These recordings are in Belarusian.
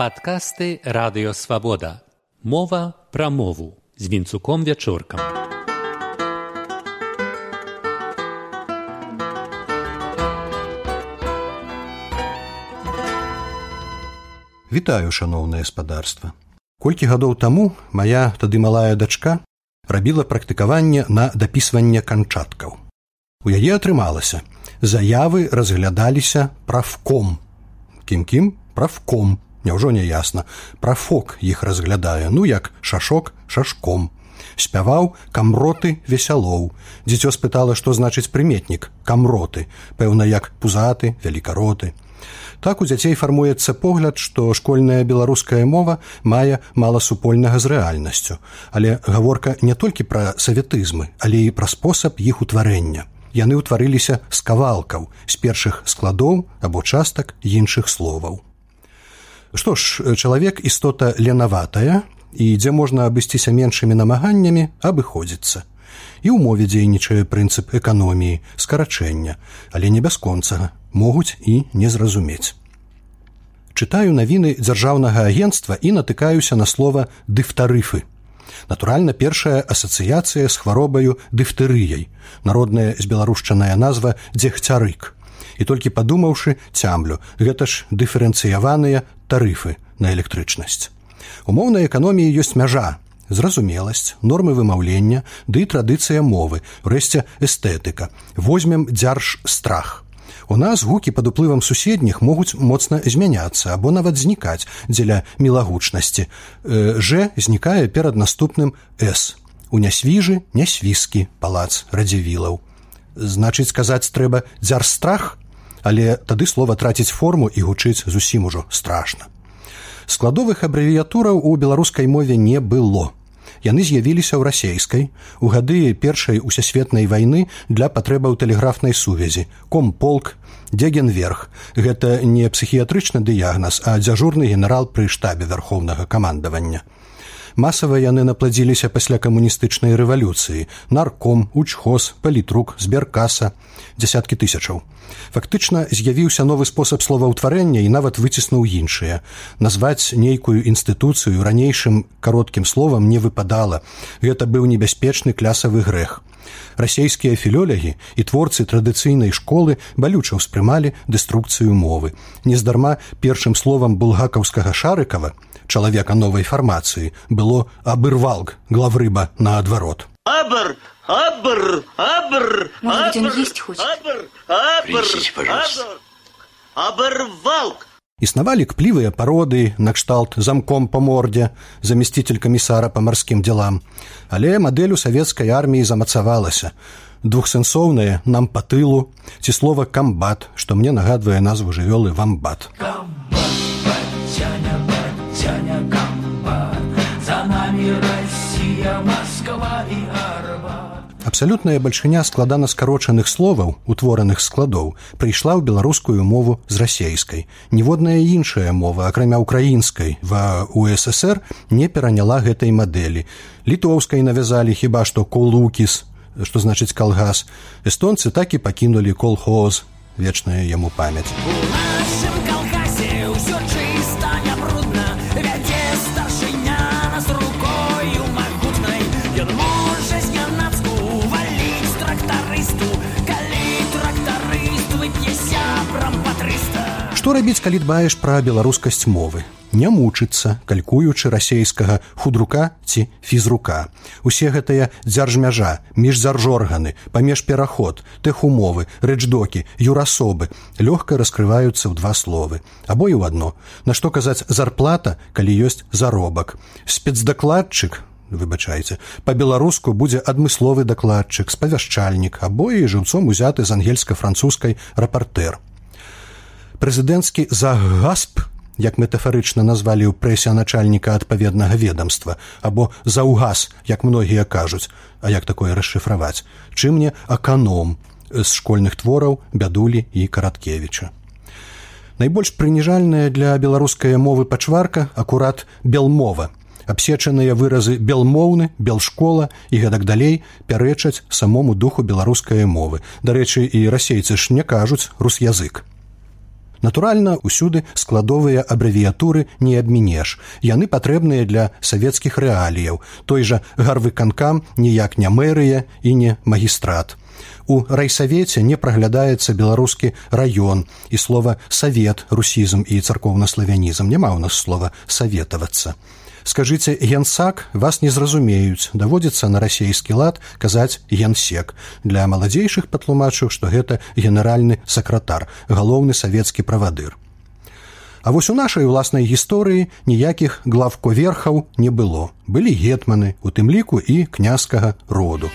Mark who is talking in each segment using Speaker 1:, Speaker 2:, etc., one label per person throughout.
Speaker 1: Падкасты радыёвабода. Мова пра мову з вінцуком вячоркам.
Speaker 2: Вітаю шаноўнае спадарства. Колькі гадоў таму моя тады малая дачка рабіла практыкаванне на дапісванне канчаткаў. У яе атрымалася. Заявы разглядаліся правком. Кім-кім правком Няўжо не ясна. Пра фок іх разглядае ну як шашок шашком. Спяваў камроты весялоў. Дзіцё спытала што значыць прыметнік камроты пэўна як пузаты велікароты. Так у дзяцей фармуецца погляд што школьная беларуская мова мае мала супольнага з рэальнасцю. Але гаворка не толькі пра саветызмы але і пра спосаб іх утварэння. Яны ўтварыліся з кавалкаў з першых складоў або частак іншых словаў Што ж чалавек істота ленаватая і дзе можна абысціся меншымі намаганнямі абыходзіцца. І ў мове дзейнічае прынцып эканоміі, скарачэння, але не бясконцага могуць і не зразумець. Чытаю навіны дзяржаўнага агенства і натыкаюся на слова дыфтарыфы. Натуральна, першая асацыяцыя з хваробаю дыфтэрыяй, народная збеларушчаная назва дзегцярык і толькі падумаўшы цямлю. Гэта ж дыферэнцыяваныя тарыфы на электрычнасць. Умоўнай эканоміі ёсць мяжа зразумеласць нормы вымаўлення ды да традыцыя мовы рэшце эстэтыка. Возьмем дзярж страх у нас гукі пад уплывам суседніх могуць моцна змяняцца або нават знікаць дзеля мілагучнасці. Э, ж знікае перад наступным с у нясвіжы нясвіскі палац радзівілаў значыць сказаць трэба дзяр страх але тады слова траціць форму і гучыць зусім ужо страшна. Складовых абрэвіятураў у беларускай мове не было. Яны з'явіліся ў расейскай у гады першай усесветнай вайны для патрэбаў тэлеграфнай сувязі комполк дзегенверх гэта не псіхіятрычны дыягназ а дзяжурны генерал пры штабе вярхоўнага камандавання масава яны напладзіліся пасля камуністычнай рэвалюцыі. Нарком учхоз палітрук зберкаса десяткі тысячаў. Фактычна з'явіўся новы спосаб словаўтварэння і нават выціснуў іншыя. Назваць нейкую інстытуцыю ранейшым кароткім словам не выпадала. Гэта быў небяспечны клясавы грэх расійскія філёлягі і творцы традыцыйнай школы балюча ўспрымалі дэструкцыю мовы. Нездарма першым словам булгакаўскага шарыкава чалавека новай фармацыі было абырвалк главрыба наадварот абр абр абр абырвалк існавалі кплівыя пароды накшталт замком па мордзе замесціцель камісара па марскім дзелам але мадэль у савецкай арміі замацавалася. Двухсэнсоўнае нам па тылу ці слова камбат што мне нагадвае назву жывёлы вамбат камбат. Абсалютная бальшыня складана скарочаных словаў, утвораных складоў, прыйшла ў беларускую мову з расейскай. Ніводная іншая мова, акрамя украінскай ва УССР не пераняла гэтай мадэлі. Літоўскай навязалі хіба што колукіс, што значыць калгас. Эстонцы так і пакінулі колхоз, вечная яму памяць. Што рабіць, калі дбаеш пра беларускасць мовы? Не мучыцца, калькуючы расейскага худрука ці фізрука. Усе гэтыя дзяржмяжа, міжзаржорганы, памеж пераход, тэхумовы, рэчдокі, юрасобы лёгка раскрываюцца ў два словы. Або і ў адно. Нашто казаць зарплата, калі ёсць заробак. Спецдакладчык, выбачайце по-беларуску будзе адмысловы дакладчык спавяшчальнік або і жыўцом узяты з ангельска-французскай рапартэр прэзідэнцкі загасп як метафарычна назвалі ў прэсе начальніка адпаведнага ведомства або заўгас як многія кажуць а як такое расшыфраваць чым мне аканом з школьных твораў бядулі і караткевіча. Найбольш прыніжальная для беларускай мовы пачварка акурат белмова абсечаныя выразы белмоўны белшкола і гэтак далей пярэчаць самому духу беларускай мовы. Дарэчы і расейцы ж не кажуць рус язык Натуральна, усюды складовыя абрэвіятуры не абмінеш. Яны патрэбныя для савецкіх рэаліяў. Той жа гарвыканкам ніяк не мэрыя і не магістрат. У райсавеце не праглядаецца беларускі раён і слова савет русізм і царкоўнаславянізм няма ў нас слова саветавацца скажыце генсак вас не зразумеюць. Даводзіцца на расійскі лад казаць генсек для маладзейшых патлумачыў што гэта генеральны сакратар галоўны савецкі правадыр А вось у нашай уласнай гісторыі ніякіх главковерхаў не было. Былі гетманы у тым ліку і князькага роду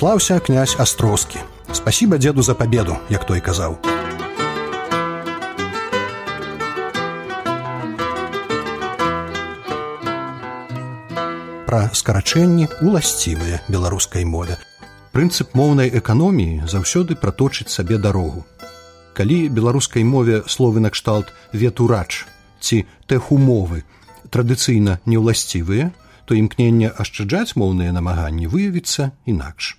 Speaker 2: слаўся князь астроскі спасибо деду за победу як той казаў. Пра скарачэнні уласцівыя беларускай мове. Прынцып моўнай эканоміі заўсёды праточыць сабе дарогу. Калі беларускай мове словы накшталт ветурач ці тэхумовы традыцыйна неўласцівыя то імкнення ашчаджаць моўныя намаганні выявіцца інакш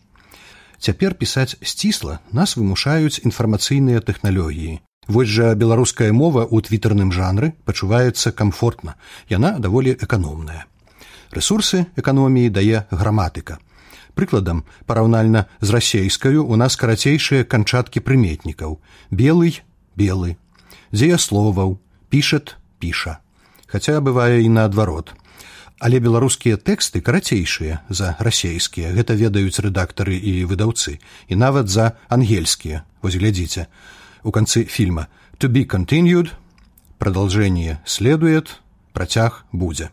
Speaker 2: цяпер пісаць сцісла нас вымушаюць інфармацыйныя тэхналогіі. Вось жа беларуская мова ў твіттерным жанры пачуваецца комфортна яна даволі эканомная. Ресурсы эканоміі дае граматыка. Прыкладам параўнальна з расейскаю у нас карацейшыя канчаткі прыметнікаў. Белый белы. Дзеясловаў пішет піша. Хаця бывае і наадварот але беларускія тэксты карацейшыя за расейскія. Гэта ведаюць рэдактары і выдаўцы. І нават за ангельскія. Вось глядзіце. У канцы фільма. To be continued продолжение следует працяг будзе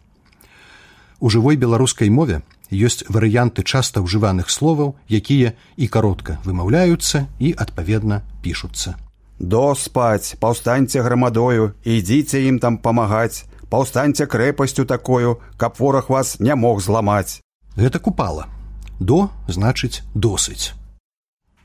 Speaker 2: у жывой беларускай мове ёсць варыянты часта ўжываных словаў якія і каротка вымаўляюцца і адпаведна пішуцца.
Speaker 3: До спаць паўстаньце грамадою ідзіце ім там памагаць паўстаньце крэпасцю такую, каб вораг вас не мог зламаць.
Speaker 2: Гэта купала. До значыць досыць.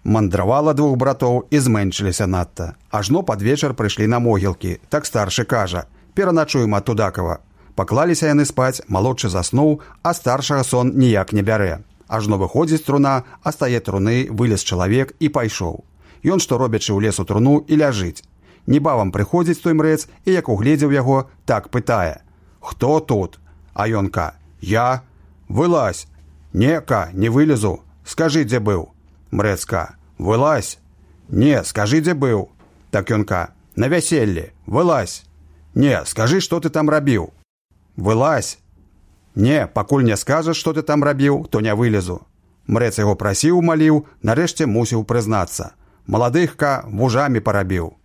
Speaker 3: Мандравала двух братоў і зменшыліся надта. Ажно пад вечар прыйшлі на могілкі. Так старшы кажа: пераначуем ад тудакова. Паклаліся яны спаць, малодшы заснуў, а старшага сон ніяк не бярэ. Ажно выходзіць труна, а стае труны, вылез чалавек і пайшоў. Ён што робячы ў лесу труну і ляжыць небавам прыходзіць той мрэц і як угледзеў яго так пытае хто тут? А ёнка я вылазь нека не вылезу скажы дзе быў? Мрэцка вылазь не скажы дзе быў так ёнка на вяселле вылазь не скажы што ты там рабіў вылазь не пакуль не скажаш што ты там рабіў то не вылезу мрэц яго прасіў маліў нарэшце мусіў прызнацца. Маладыхка вужамі парабіў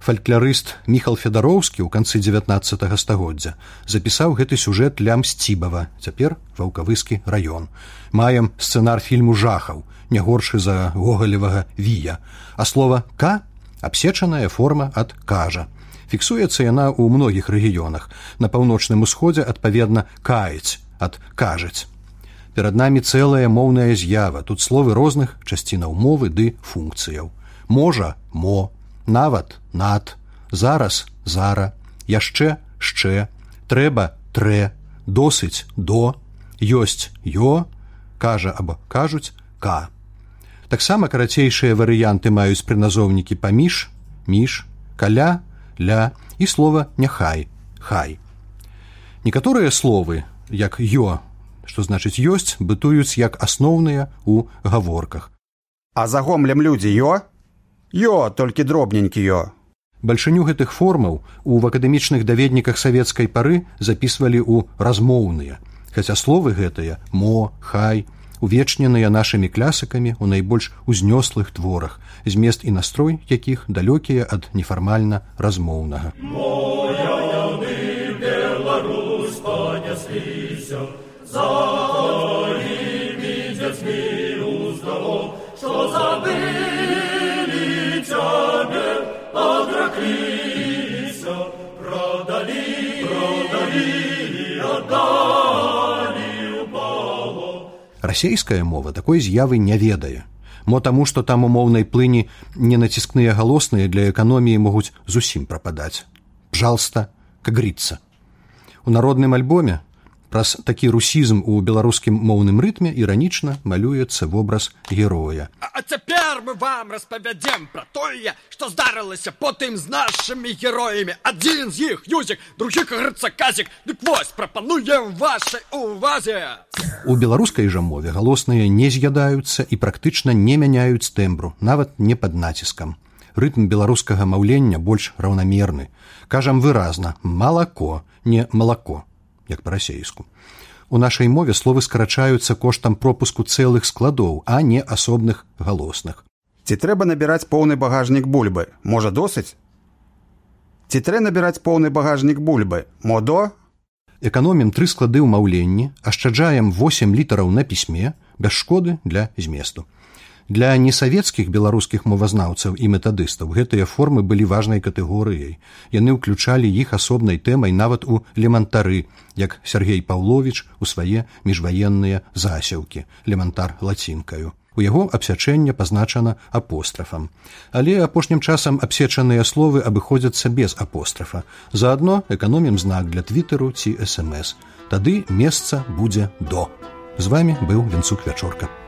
Speaker 2: фальклярыст міхал федароўскі ў канцы 19 стагоддзя запісаў гэты сюжэт для мсцібава цяпер ваўкавыскі раён. Маем сцэнар фільму жахаў не горшы за гогалевага вія а слова к абсечаная форма ад кажа фіксуецца яна ў многіх рэгіёнах. На паўночным усходзе адпаведна каіць ад кажаць перад намі цэлая моўная з'ява тут словы розных часцінаў мовы ды функцыяў. Можа мо нават над зараз зара яшчэ шчэ трэба трэ досыць до ёсць ё кажа або кажуць к таксама карацейшыя варыянты маюць прыназоўнікі паміж між каля ля і слова няхай хай. Некаторыя словы як ё што значыць ёсць бытуюць як асноўныя у гаворках.
Speaker 3: А загомлем людзі ё Ё, толькі дробненькі ё.
Speaker 2: Бальшыню гэтых формаў у акадэмічных даведніках савецкай пары запісвалі ў размоўныя, хаця словы гэтыя мо, хай, увечненыя нашымі клясыкамі ў найбольш узнёслых творах, змест і настрой якіх далёкія ад нефармальна размоўнага. Что расейская мова такой з'явы не ведае мо таму, што там у моўнай плыні ненаціскныя галосныя для эканоміі могуць зусім прападаць. Пжалста, кагрыцца. У народным альбоме праз такі русізм у беларускім моўным рытме іранічна малюецца вобраз героя.
Speaker 4: А цяпер мы вам распавядзем пра тое, што здарылася потым з нашымі героямі. Адзін з іх юзік, другі грыцаказік, дык вось прапануем вашай увазе.
Speaker 2: У беларускай жа мове галосныя не з'ядаюцца і практычна не мяняюць тэмбру, нават не пад націскам. Рытм беларускага маўлення больш раўнамерны. Кажам выразна: малако, не малако як па-расейску. У нашай мове словы скарачаюцца коштам пропуску цэлых складоў, а не асобных галосных.
Speaker 3: Ці трэба набіраць поўны багажнік бульбы, можа досыць? Ці трэ набіраць поўны багажнік бульбы, модо?
Speaker 2: Эканомім тры склады ў маўленні, ашчаджаем 8 літараў на пісьме без шкоды для зместу. Для несавецкіх беларускіх мовазнаўцаў і метадыстаў гэтыя формы былі важнай катэгорыяй. Яны ўключалі іх асобнай тэмай нават у лемантары, як Сергей Паўлович у свае міжваенныя засеўкі, лемантар лацінкаю. У яго абсячэнне пазначана апострафам. Але апошнім часам абсечаныя словы абыходзяцца без апострафа. Заадно эканомім знак для твіттеру ці смс. Тады месца будзе до. З вами быў венцук вячорка.